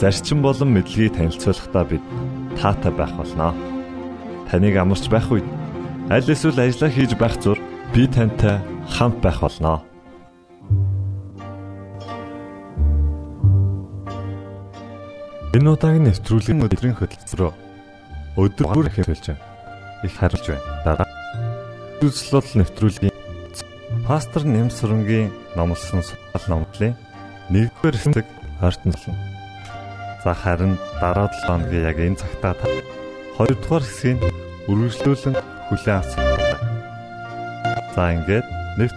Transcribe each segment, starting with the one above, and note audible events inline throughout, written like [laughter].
зарчим болон мэдлэгийг танилцуулахдаа бид таатай байх болноо. Таныг амарч байх үед аль эсвэл ажиллаа хийж байх зур би тантай хамт байх болноо. Энэ удаагийн нэвтрүүлгийн өдрийн хөтөлбөр өдөр бүр хэмжүүлж. Их хариулж байна. Дараа үзлэл нэвтрүүлгийн пастор Нэмсрэнгийн номлосон сул номлын 1-р хэсэг хартнална. За харин дараа 7 хоногийн яг энэ цагтаа 2-р хэсгийг үргэлжлүүлэн хүлээн авсан. За ингээд нэгт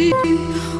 you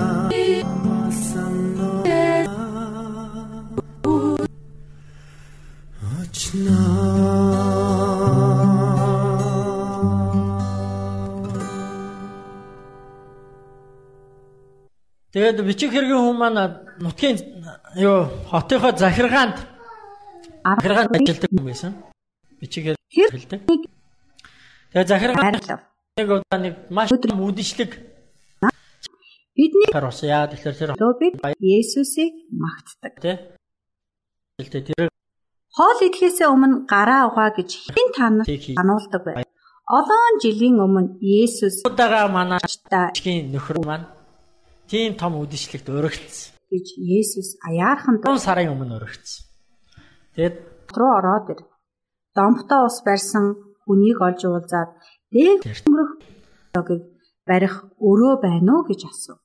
Тэгээд бичих хэргийн хүмүүс маань нутгийн юу хотынхоо захиргаанд захиргаанд ажилладаг юм байсан. Бичих хэлдэг. Тэгээд захиргаан нэг удаа нэг маш үдшилэг бидний хар ус яа тэгэхээр тэр бид Есүсийг магтдаг. Тэ. Тэр хоол идэхээс өмнө гараа угаа гэж хэн танаас сануулдаг бай. Олон жилийн өмнө Есүс удаага манай чин нөхөр маань тийм том үдшилтэд өргөцсөн. гэж Есүс аяархан 3 сарын өмнө өргөцсөн. Тэгэд руу ороод ир. Домтоо ус барьсан хүнийг олж уулзаад дээг өнгөрөх ёгийг барих өрөө байна уу гэж асуув.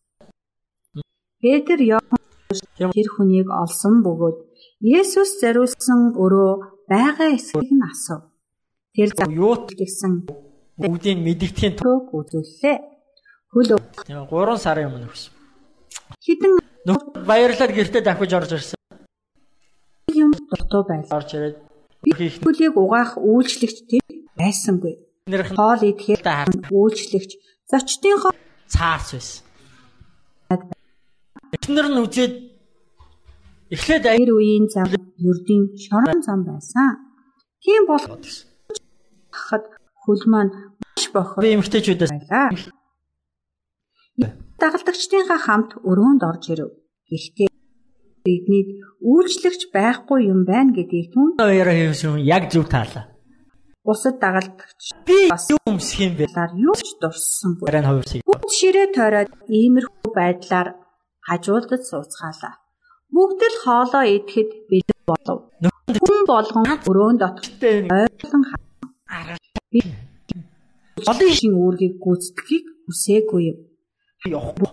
Петр Иохан тэр хүнийг олсон бөгөөд Есүс зариулсан өрөө байгаа эсхийг нь асуув. Тэр юут гэсэн бүгдийг мэдгэдгийн төгөөг үзүүллээ. хөл тийм 3 сарын өмнө өгсөн. Хідэн баярлаад гэртээ дахиж орж ирсэн. юм дутуу байлаа. Орж ирээд хөлийг угаах үйлчлэгч тийм байсангүй. нэрх Хоол идэхээр үйлчлэгч зочдынхоо цаарч байсан. Эхнэр нь үзээд эхлээд аяг тэр үеийн зам ердийн шорон зам байсан. Тийм бол хахад хөл маань маш бохор би эмгтээчүүдээс байлаа. Дагалдагчдынхаа хамт өрөөнд орж ирэв. Гэхдээ бидний үйлчлэгч байхгүй юм байна гэдгийг түн хоёроо хийсэн яг зөв таалаа. бусад дагалдагч Би өмсөх юм бэ? юу ч дурсангүй. Барайн хувирсыг. Бүгд ширээ тойроод иймэрхүү байдлаар хажуулдад сууцгаалаа. Бүгд л хоолоо идэхэд бэлэн болов. Хүн болгон өрөөнд дотор ойлон Олон шин үүргийг гүйцэтгэхийг хүсээгүй юм. Явахгүй.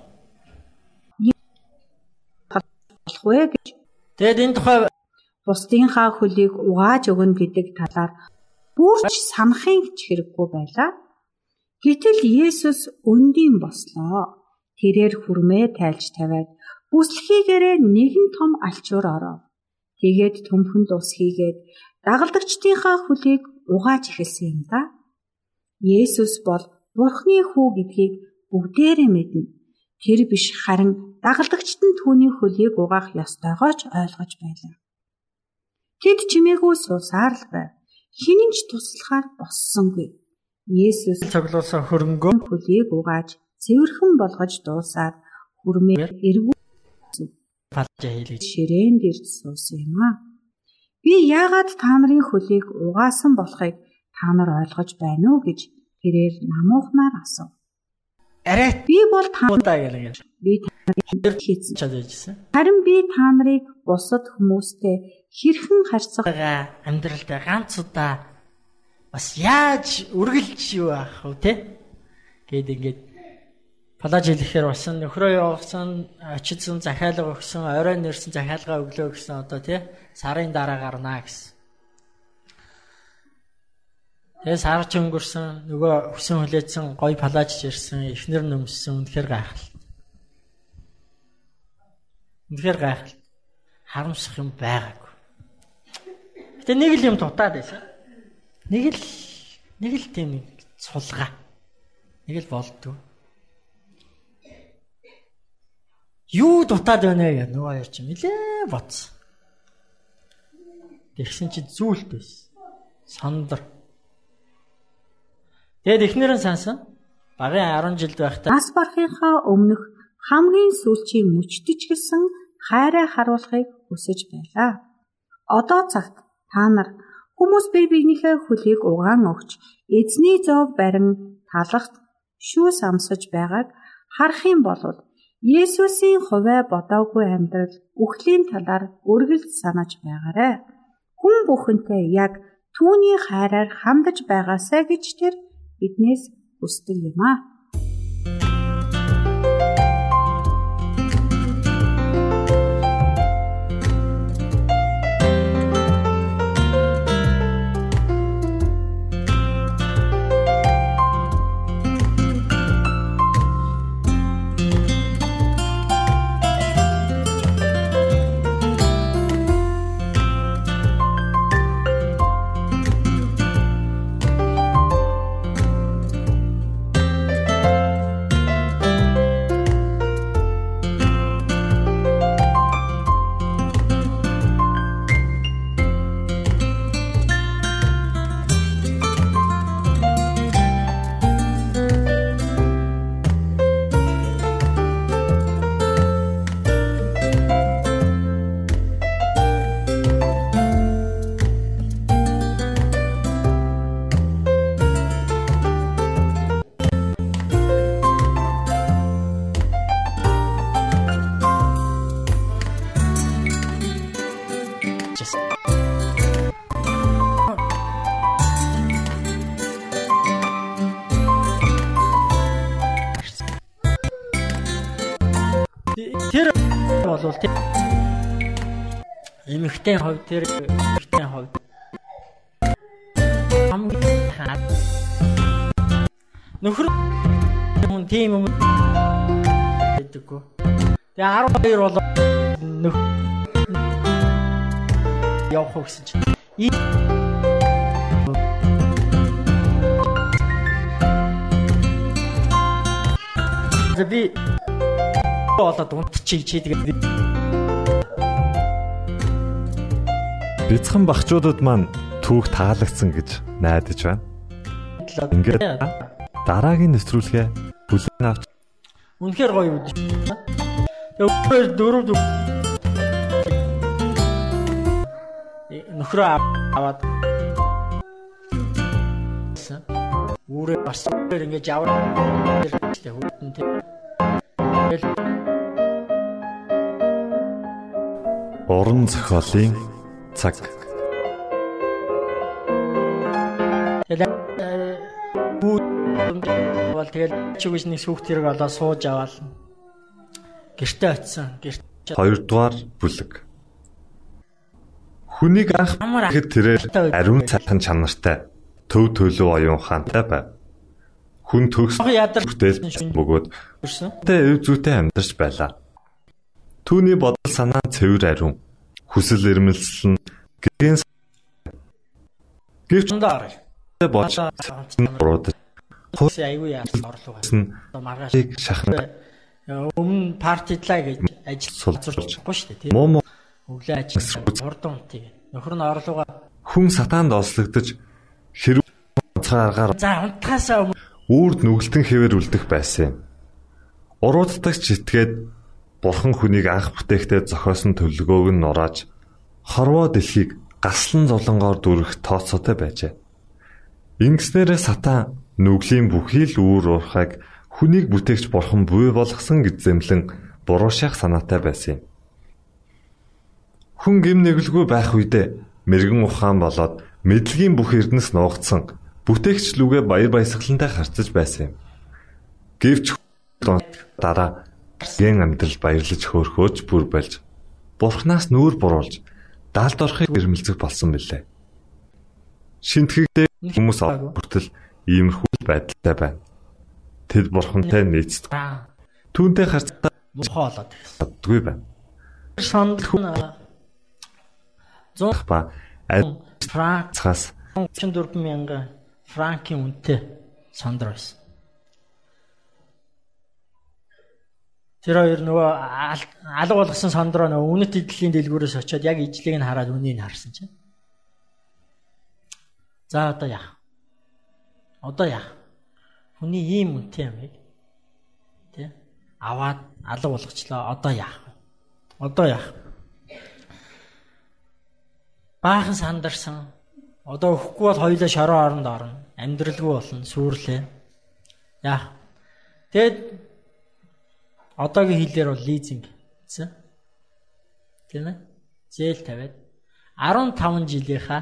Болох вэ гэж Тэгэд энэ тухай бусдынхаа хөлийг угааж өгнө гэдэг талаар бүрч санахын ч хэрэггүй байлаа. Гэтэл Есүс өндийн бослоо. Тэрээр хүрмээ тайлж тавиад бүслэхийгээрээ нэгэн том алчуур оров. Тэгээд төмхөн дус хийгээд дагалдагчдынхаа хөлийг угааж эхэлсэн юм да. Есүс бол Бурхны хүү гэдгийг бүгдээрээ мэднэ. Тэр биш харин дагалдагчд нь түүний хөлийг угаах ёстойгоо ч ойлгож байлаа. Тэд чимээгүй суусаар л байв. Хинэн ч туслахаар боссонгүй. Есүс цоглуулсан хөрөнгөө хөлийг угааж цэвэрхэн болгож дуусаад хүрмээр эргүү палж хийлээ. ширээн дээр суусан юм аа. Би яагаад та нарын хөлийг угаасан болохыг та нар ойлгож байна уу гэж тэрээр намуухнаар асуув. Арай Би бол та удаа гэлээ. би таныг хийсэн. чадчихсан. Харин би та нарыг бусад хүмүүстэй хэрхэн харьцах амьдралдаа ганц удаа бас яаж үргэлж юу аах вэ те? Гээд ингээд палаж хэлэхээр басан нөхрөө явуулсан, очидсан захиалга өгсөн, орой нэрсэн захиалга өглөө гэсэн одоо те сарын дараа гарнаа гэсэн. Тэгээ сар ч өнгөрсөн, нөгөө хүсэн хүлээсэн, гой палажж ирсэн, эхнэр нөмссөн үнэхээр гайхал. Үнэхээр гайхал. Харамсах юм байгаагүй. Гэтэ нэг л юм дутаад байсан. Нэг л нэг л тийм сулгаа. Нэг л болдгоо. Юу дутаад байна вэ нөгөө хоёр чинь нилээ боц. Тэгсэн чи зүйлт байсан. Сандар. Тэгэд эхнэр нь сансан. Багын 10 жилд байхдаа нас барахынхаа өмнөх хамгийн сүүлчийн мөчтөж гисэн хайраа харуулахыг хүсэж байлаа. Одоо цагт та нар хүмүүс бие биенийхээ хөлийг угаан өгч эзний зов барин талахт шүүс амсаж байгааг харах юм бол Есүсийн хувиа бодоогүй амьдрал үхлийн талаар үргэлж санаж байгаарэ. Хүн бүхэнтэй яг түүний хайраар хандаж байгаасаа гэж тэр биднээс хүсдэг юм аа. Болвол тийм. Эмэгтэй хувь тэр эмэгтэй хувь хамгийн хаад. Нөхөр хүн тийм юм гэдэггүй. Тэгээ 12 бол нөх. Явах гэсэн чинь. Би болоод унтчих чи тэгээд Бяцхан багчуудад маань түүх таалагдсан гэж найдаж байна. Ингээд дараагийн нэвтрүүлгээ бүлээн авч Үнэхээр гоё үү. Тэгээд дөрөв нөхрөө аваад үүрээ бас ингэж яваад хүүдэн тийм уран зохиолын цаг. Тэгээд бол тэгэл чигээс нэг сүхт хэрэг олоо сууж аваал. Гэртээ очисон. Гэрт Хоёрдугаар бүлэг. Хүнийг анх хэд тэрээр ариун цалхан чанартай төв төлөв оюун ухаантай байв. Хүн төгс бүтээл бөгөөд тэ өв зүйтэй амьдарч байлаа. Түүний бодол санаа цэвэр ариун. Хүсэл эрмэлзэл нь гэрийн Гэвч болж буруудаж хөөс аягүй яарч орлого байсан. Маргаашийг шахна өмнө партидлаа гэж ажил суулцуулчихгүй шүү дээ тийм. Өглөө ажил хурдан унтыг. Нөхөр нь орлогоо хүн сатаанд ослогдож хэрэг цагааргаар за унтахаасаа үрд нүгэлтэн хэвээр үлдэх байсан юм. Урууддагч итгээд бурхан хүнийг анх бүтээхдээ зохиосон төлөвлөгөөг нь нурааж хорвоо дэлхийг гаслан золонгоор дүрх тооцоотой байжээ. Ингэснээрээ сатан нүглийн бүхий л үүр уурхайг хүнийг бүтээгч бурхан буй болгосон гэж зэмлэн буруу шах санаатай байсан юм. Хүн гим нэглгүй байх үедээ мэрэгэн ухаан болоод мэдлэгийн бүх эрдэнэс нуугдсан бүтээгч лүгэ баяр баясгалантай харцаж байсан юм. Гэвч дараа ген амьдрал баярлаж хөөрхөөж бүр болж бурхнаас нүүр буруулж даалд орохыг ирмэлцэх болсон билээ. Шинтгэгдээ хүмүүс хүртэл иймэрхүү байдалтай байна. Тэд бурхантай нийцдэг. Түүнтэй харцаа мухаа болоод чаддгүй байна. Санд хүн зурх ба францаас 34 мянга франкийн үнэтэй сандар байсан. Тэр хоёр нөгөө алга болгосон сандроо нөгөө үнэт эдлийн дэлгүүрээс очиод яг ижлийг нь хараад үнийг харсан чинь. За одоо яах? Одоо яах? Хүний ийм үнэтэй юм яг. Тэ? Аваад алга болгочлоо. Одоо яах? Одоо яах? Баахан сандарсан. Одоо өхгүй бол хоёулаа шороо оронд орно. Амьдралгүй болно. Сүрлээ. Яах? Тэгэд одоогийн хэлээр бол лизинг гэсэн. Тийм ээ? Зээл тавиад 15 жилийнхаа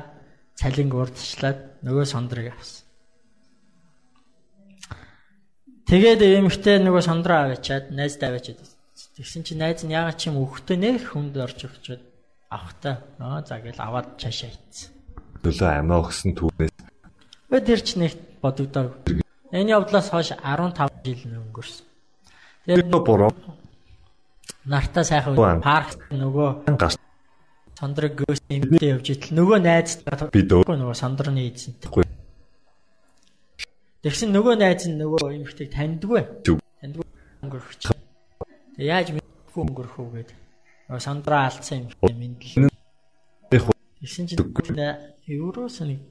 цалинг урдчлаад нөгөө сондрыг авсан. Тэгээд эмэгтэй нөгөө сондроо аваачаад найздаа аваачаад тэгсэн чинь найз нь ягаад ч юм өгтөө нэх хүнд орж өгчөөд авахтаа аа за гэл аваад цаашаа ийцсэн. Төлөө амиа өгсөн түүнээс тэр ч нэг бодогдоо. Энэ явдлаас хойш 15 жил өнгөрсөн. Тэр буруу нартаа сайхан парк нөгөө гарч сандраг гөөс эмдээ явж итэл нөгөө найз би дөө нөгөө сандраны эзэнтэй. Тэгсэн нөгөө найз нь нөгөө эмэгтэйг таньдгүй. Таньдгүй өнгөрөх. Тэг яаж мэдгүй өнгөрөх үү гэдэг. Нөгөө сандраа алдсан юм мэдлээ. Тэгсэн чинь евроос нэг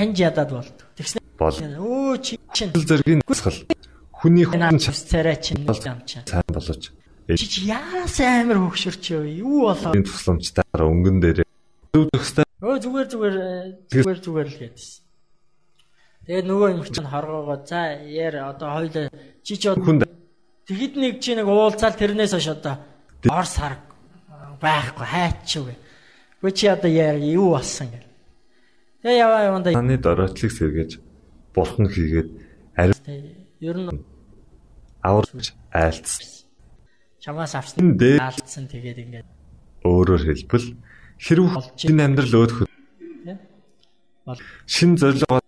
таньж ядаад болд. Тэгсэн өө чи чинь зэргийн гүсгэл Хүний хүн царай чинь юм чинь. Сайн болооч. Чи чи яас амар хөксөрч юу болоо. Энэ тусламжтайгаар өнгөн дээр зөв төгстэй. Өө зүгээр зүгээр зүгээр зүгээр л гэдсэн. Тэгээд нөгөө юм чинь хоргоогоо за яар одоо хоёул чи ч хүнд тэгэд нэг чи нэг уулзаал тэрнээс хойш одоо ор сар байхгүй хайч үгүй. Гүй чи одоо яар юу болсон гэл. Тэгээ яваа яванда таны дороотлыг сэргээж бурхан хийгээд ари ер нь аварч айлтсан. Чамаас авсан айлтсан тэгээд ингээд өөрөөр хэлбэл хэрв энэ амьдрал өөдөх шин зорилго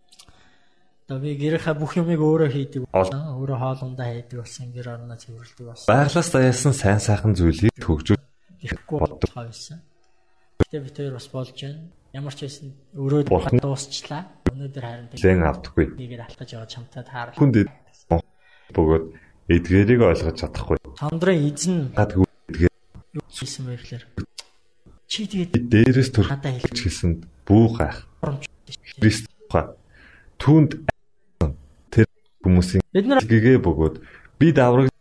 Одоо би гэрийнхаа бүх юмыг өөрөө хийдэг. Өөрөө хоолундаа хийдэг болсон гэр орноо цэвэрлдэг болсон. Байглаас даяасан сайн сайхан зүйлийг хөгжүүл ихгүй боддог байсан. Гэтэ би тэр бас болж байна. Ямар ч байсан өрөөд дуусчлаа. Өнөөдөр харин лэн авдаггүй. Нэгээр алтгаж яваад чамтай таарах. Хүнд бөгөөд эдгээрийг ойлгож чадахгүй. Сандрын эзэн гадгүй эдгээр юу хийсэн бэ гэхээр чи тэгээд дээрээс төр надад хэлж хэлсэн бүү гайх. Христ тухай түүнд тэр хүмүүсийн бид нар гэгээ бөгөөд би давраг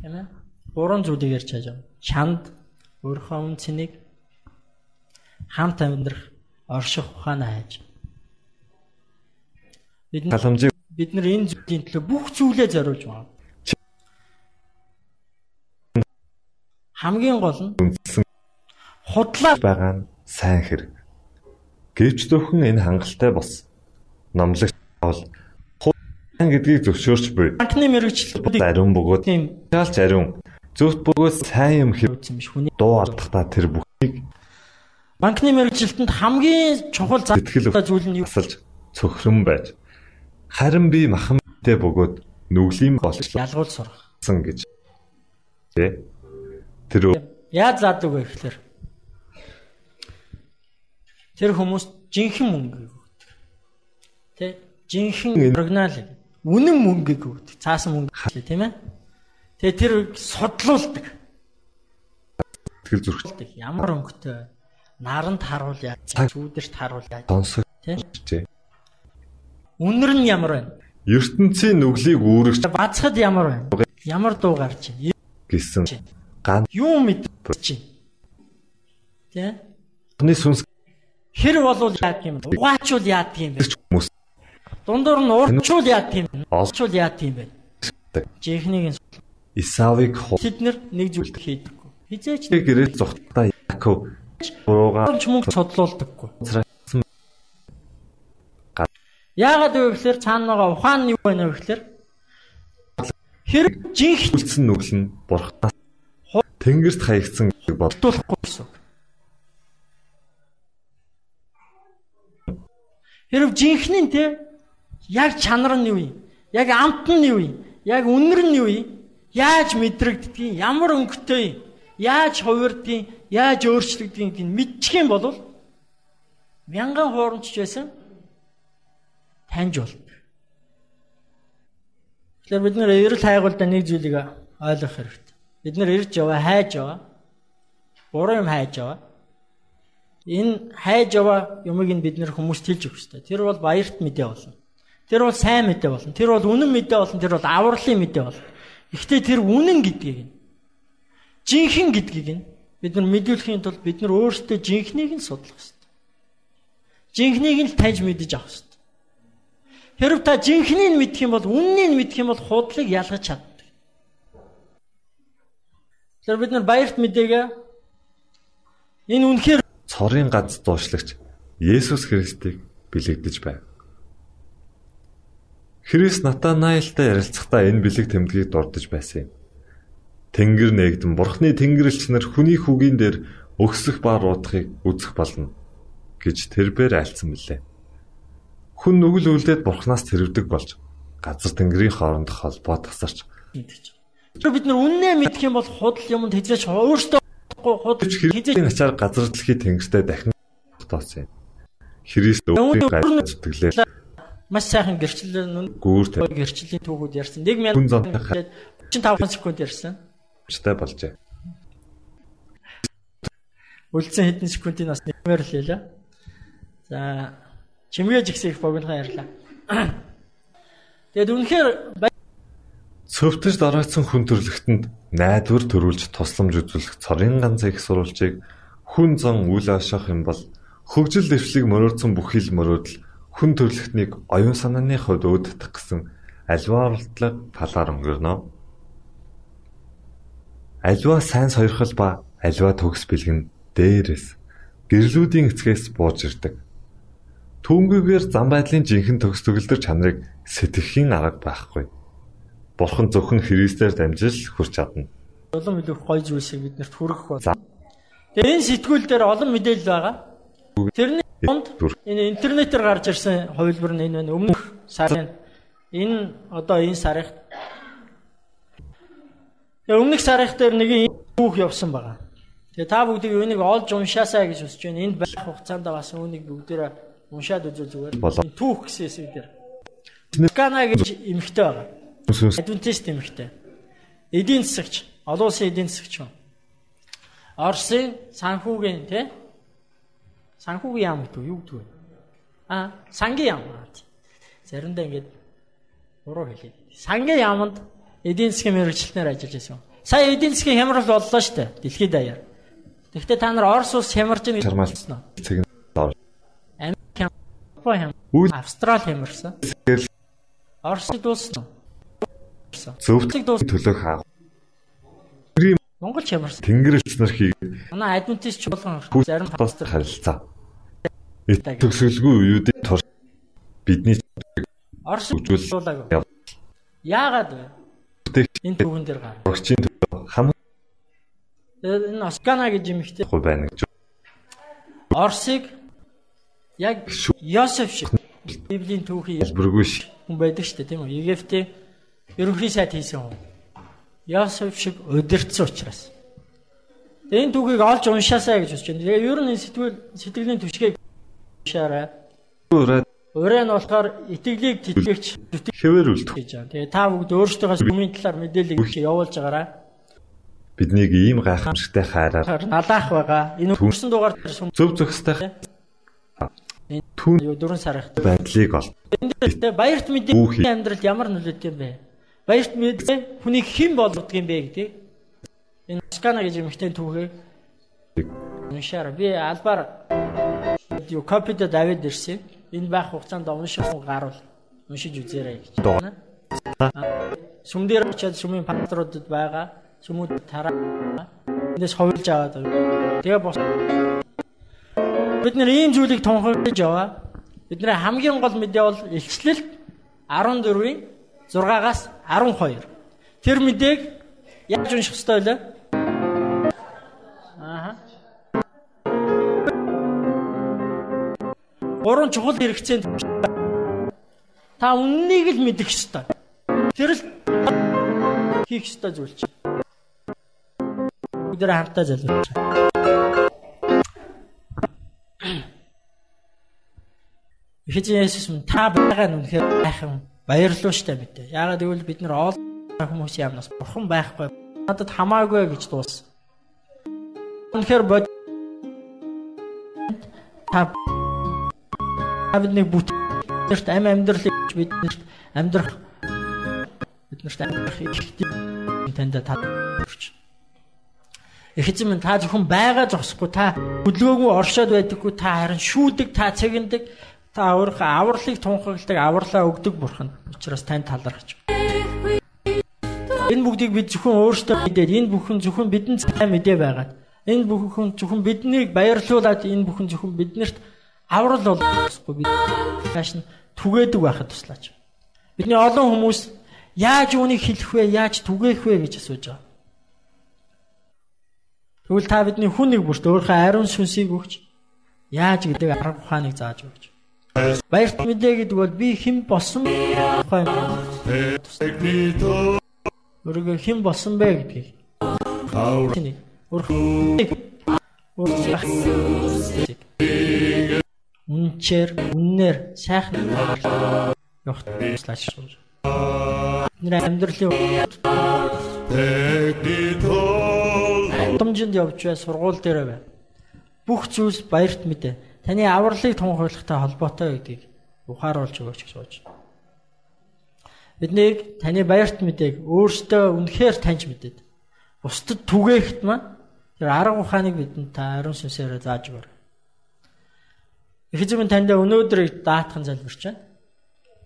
юм аа. Гурван зүйлийг ярьж байгаа. Чанд өөрийнхөө үнцнийг хамт амьдрах орших ухаанаа хайж. Бид халамжийг бид нар энэ зүйлийн төлөө бүх зүйлээ зориулж байна. Хамгийн гол нь худлаа байгаа нь сайн хэрэг. Гэвч зөвхөн энэ хангалттай бос. Номлогч бол худлаа гэдгийг зөвшөөрч буй. Банкны мэрэгчлэлүүд ариун бөгөөд шалж ариун зөвхт бөгөөд сайн юм хийсэн биш хүний дуу алдахдаа тэр бүхнийг банкны мэрэгчлэлтэнд хамгийн чухал зүйл нь юу? асалж цөхрөн байж харин би махамтай бөгөөд нүглийн болч ялгуул сургасан гэж. Тэ? Тэр яаж заадаг вэ гэхээр тэр хүмүүс жинхэнэ мөнгө өгдөг тэ? Жинхэнэ оригинал үнэн мөнгөийг өгдөг цаасан мөнгө тийм ээ? Тэгээ тэр судлуулдаг. Тэгэл зүрхэлдэг ямар өнгөтэй наранд харуул яаж чүүдэрт харуул яаж сонсог тийм үнэр нь ямар байна? Ертөнцийн нүглийг үүрэгч бацхад ямар байна? Ямар дуу гарч байна гэсэн ган юу мэдчих тийм Оны сүнс хэр болвол яадаг юм бэ угаачвал яадаг юм бэ хүмүүс дундуур нь урчвал яадаг юм бэ? Олчвал яадаг юм бэ? Жихнийг Исавыг тэд нар нэг зүйл хийдэггүй хизээч гэрээ зүхтаа Яков бурууга ч мөнгө судлуулдаггүй Яагаад вэ гэхээр цаанаага ухаан нь юу байна вэ гэхээр хэрэг жинхэнэ нүгэл нь бурхнаас тэнгэрт хаягдсан бодуулахгүй гэсэн. Хэрэг жинхэнэ нь те яг чанар нь юу юм? Яг амт нь юу юм? Яг үнэр нь юу юм? Яаж мэдрэгддэг? Ямар өнгөтэй юм? Яаж хувирдгийг? Яаж өөрчлөгдгийг тийм мэдчих юм бол мянган хуурамч байсан таньж болдог. Тэгэхээр бид нэр эрэл хайгуулда нэг зүйлийг ойлгох хэрэгтэй. Бид нэр ирж яваа, хайж яваа. Буруу юм хайж яваа. Энэ хайж яваа юмыг нь бид нэр хүмүүст хэлж өгөх хэрэгтэй. Тэр бол баярт мэдээ болно. Тэр бол сайн мэдээ болно. Тэр бол үнэн мэдээ болно. Тэр бол авралын мэдээ болно. Гэхдээ тэр үнэн гэдгийг нь жинхэнэ гэдгийг нь бид нар мэдүүлэхийн тулд бид нар өөрсдөө жинхнийг нь судлах хэрэгтэй. Жинхнийг нь таньж мэдэж авах хэрэгтэй. Хэрв та жинхнийг мэдэх юм бол үннийг мэдэх юм бол худлыг ялгаж чаддаг. Тэр бид нар баярт мэдээгээ энэ үнэхээр цорын ганц дуушлагч Есүс Христийг бэлэгдэж байв. Христ Натанаилтай ярилцахдаа энэ бэлэг тэмдгийг дурдж байсан юм. Тэнгэр нээгдэн Бурхны тэнгэрлэгч нар хүний хүүгийн дээр өгсөх ба руудахыг үзэх болно гэж тэрбээр альцсан билээ. Хүн нүгэл үлдээд Бурхнаас тэрвдэг болж газар тэнгэрийн хоорондох холбоо тасарч Тэр бид нар үннээ мэдэх юм бол худал юмд хязгаарч өөртөө худал хязгаарч ачаар газар дэлхий тэнгэртэй дахин тооцсон юм. Христ өөрийг гайхаж зүтгэлээ. Маш сайхан гэрчлэл гүүрт гэрчлийн түүхүүд ярьсан. 1035 секунд ярьсан хүчтэй болжээ. Үлдсэн хэдэн секундын бас нэмэр л хийлээ. За чимгээж ихсэх богинохан ярьлаа. [coughs] Тэгэд үнэхээр цөвтөж дараацсан хүн төрлөختөнд найдвар төрүүлж тусламж үзүүлэх цорын ганц их сурвалжийг хүн зан үйл ашиглах юм бол хөгжил дэвшлиг мөрөөдсөн бүхий л мөрөөдөл хүн төрлөختнийг оюун санааны хувьд өөддөх гэсэн аливаа оролдлого талаар өнгөрнө. Аливаа сайн сойрхол ба аливаа төгс бэлгэн дээрээс гэрлүүдийн эцгээс бууж ирдэг. Түүнгүйгээр зам байдлын жинхэнэ төгс төгөлдөр чанарыг сэтгэхийн арга байхгүй. Бурхан зөвхөн Христээр дамжиж хүрч чадна. Улам илүү гоё зүйлсийг биднэрт хүргэх болно. Тэгээ энэ сэтгүүл дээр олон мэдээлэл байгаа. Тэрний донд энэ интернетээр гарч ирсэн хувилбар нь энэ байна. Өмнөх сарын энэ одоо энэ сарын өмнөх сарын дээр нэг түүх явсан байгаа. Тэгээ та бүгдийг үүнийг олж уншаасаа гэж хүсэж байна. Энд байх хугацаанд бас үүнийг бүгдээрээ уншаад үзвэл зүгээр. Түүх гэсэн хэсэг дээр. Скана гэж эмхтэй байгаа. Адвентист эмхтэй. Эдийн засагч, олон улсын эдийн засагч юм. Орсын санхүүгийн тий санхүүгийн яам гэдэг юу гэдэг вэ? Аа, сангийн яам. Заримдаа ингэж буруу хэлээд. Сангийн яамд эдийн засгийн мэрэгчлэнээр ажиллаж байсан. Сая эдийн засгийн хямрал боллоо шүү дээ. Дэлхийд даяар. Гэхдээ та нар Орос улс хямарж байгаа гэж хармалсан. Америк хям. Австрал хямарсан. Оросд дуусна. Зөвхөн төлөөх хаав. Монгол хямарсан. Тэнгэрэлс нар хийг. Манай адвентист чуулган зарим пастор харилцаа. Төгсгөлгүй үеүүдийн турш бидний Орос үзүүлэг. Яагаад вэ? Энэ түүхэн дээр гар. Орчин хам энэ Оскана гэж юм ихтэй хой байна гэж. Орсыг яг Йосеф шиг Библийн түүхийн бүргүй шиг хүн байдаг шүү дээ тийм үү? Египтийн ерөнхий сайд хийсэн хүн. Йосеф шиг өдөрцсөн учраас. Энэ түүхийг олж уншаасаа гэж бодож байна. Тэгээ ер нь сэтгэл сэтгэлийн түшгийг уншаарай. Өөрөө нь болохоор итгэлийг тэтгэгч хэвээр үлдэх гэж байна. Тэгээ та бүгд өөрсдөө сүмийн талаар мэдээлэл явуулж байгаарай. Биднийг ийм гайхамшигтай хайраар алаах байгаа. Энэ хүрсэн дугаар зөв зөвхөстэй түүн юу дөрөн сарх байдлыг ол. Энд баярт мэдээ амьдралд ямар нөлөөт юм бэ? Баярт мэдээ хүнийг хэн болгодог юм бэ гэдэг. Энэ скана гэж юмхтэй түүхээ уншаар би албаар юу копид давид ирсэн. Энэ байх хугацаанд унших хүн гарвал уншиж үзээрэй гэж байна. Сүмдэр очиад сүмийн пасторудад байгаа. Сүмүүд тараа. Эндээс ховлж аваад. Тэгээ бос Бид нэр ийм зүйлийг тунхаглаж яваа. Бидний хамгийн гол мэдээ бол илчлэл 14-ийн 6-аас 12. Тэр мэдээг яаж унших ёстой вэ? Гурван чухал хэрэгцээнд та үннийг л мэдэх ёстой. Тэр л хийх ёстой зүйл чинь. Бүгд хамтдаа залбирч. Эхэжин Есүс минь та байгаа нь үнэхээр байхын баярлалаа штэ мэдээ. Яагаад гэвэл бид нар ол хүмүүсийн амнаас бурхан байхгүй. Надад хамаагүй гэж дууссан. Үнэхээр бод та бидний бүтээрт ам амьдралыг биднэрт амьдрах биднэрт амьдрах ихтэй танд та хүрч. Эхэжин минь та зөвхөн байгаа зогсохгүй та хөдөлгөөгүй оршоод байдаггүй та харин шүүдэг та цэгэндэг та өөрийнхөө авралыг тунхагладаг авралаа өгдөг бурхан учраас тань талархаж. Энэ бүгдийг бид зөвхөн өөрсдөө мэдээд энэ бүхэн зөвхөн бидэнд сайн мэдээ байгаад энэ бүхэн зөвхөн биднийг баярлуулад энэ бүхэн зөвхөн биднэрт аврал болохгүй бид цааш нь түгээдэг байхад туслаач. Бидний олон хүмүүс яаж үүнийг хэлэх вэ? Яаж түгээх вэ гэж асууж байгаа. Тэгвэл та бидний хүн нэг бүрт өөрийнхөө ариун сүнсийг өгч яаж гэдэг арга ухааныг зааж өгч. Баярт мэдээ гэдэг бол би хэн болсон тухай Өргө хэн болсон бэ гэдгийг. Үнчээр үннээр сайхан явах туслаач шүү. Нэр амьдралын Удамжинд явж бай, сургууль дээр бай. Бүх зүйлс баярт мэдээ. Таны авралыг тунхаглагтай холбоотой гэдгийг ухааруулж өгөөч гэж сууж. Бидний таны баярт мэдээг өөртөө үнэхээр таньж мэдээд бусдад түгээхт маа тэр арга ухааныг бидэнд та ариун сүнсээр зааж өгөр. Эзэм танд өнөөдрийг даатхан залбирч байна.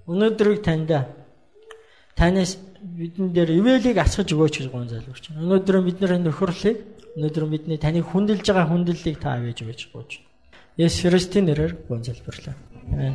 Өнөөдрийг танд танаас бидэн дээр ивэлийг асгаж өгөөч гэж гон залбирч байна. Өнөөдөр бидний нөхөрлийг Өнөөдөр бидний таны хүндэлж байгаа хүндлэлийг та авэж өгөөч гооч. Есүс Христийн нэрээр гон залбирлаа. Амен.